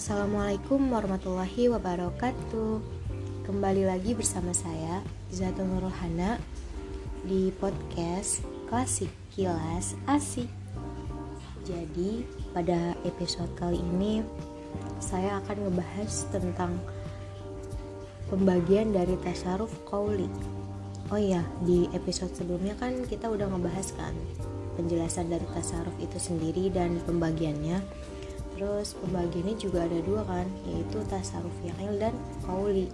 Assalamualaikum warahmatullahi wabarakatuh. Kembali lagi bersama saya Zatul Nurhana Di podcast Klasik Kilas Asik. Jadi pada episode kali ini Saya akan ngebahas tentang Pembagian dari tasaruf kauli Oh iya, di episode sebelumnya kan kita udah ngebahas kan Penjelasan dari tasaruf itu sendiri dan pembagiannya Terus pembagiannya juga ada dua kan, yaitu tasaruf fi'il dan kauli.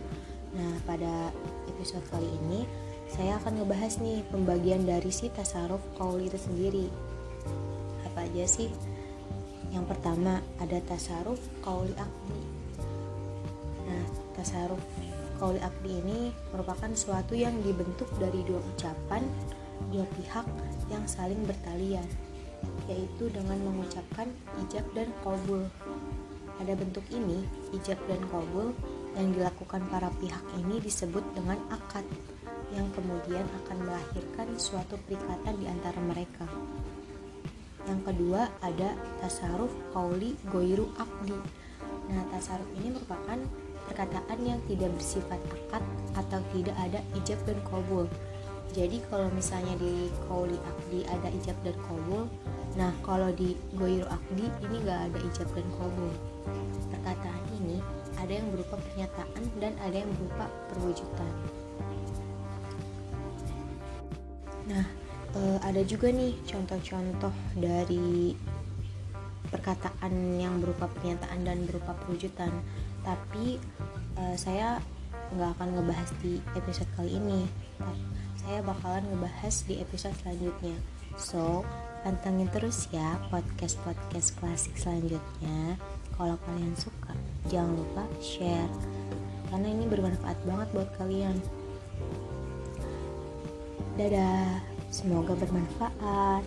Nah, pada episode kali ini saya akan ngebahas nih pembagian dari si tasaruf kauli itu sendiri. Apa aja sih? Yang pertama ada tasaruf kauli akdi. Nah, tasaruf kauli akdi ini merupakan suatu yang dibentuk dari dua ucapan dua pihak yang saling bertalian yaitu dengan mengucapkan ijab dan kabul. Pada bentuk ini, ijab dan kabul yang dilakukan para pihak ini disebut dengan akad yang kemudian akan melahirkan suatu perikatan di antara mereka. Yang kedua ada tasaruf kauli goiru akdi. Nah, tasaruf ini merupakan perkataan yang tidak bersifat akad atau tidak ada ijab dan kabul. Jadi kalau misalnya di kauli akdi ada ijab dan kabul, Nah, kalau di Goiru Akdi ini gak ada ijab dan kabul. Perkataan ini ada yang berupa pernyataan dan ada yang berupa perwujudan. Nah, e, ada juga nih contoh-contoh dari perkataan yang berupa pernyataan dan berupa perwujudan. Tapi e, saya nggak akan ngebahas di episode kali ini. Saya bakalan ngebahas di episode selanjutnya. So, pantengin terus ya podcast-podcast klasik selanjutnya. Kalau kalian suka jangan lupa share. Karena ini bermanfaat banget buat kalian. Dadah. Semoga bermanfaat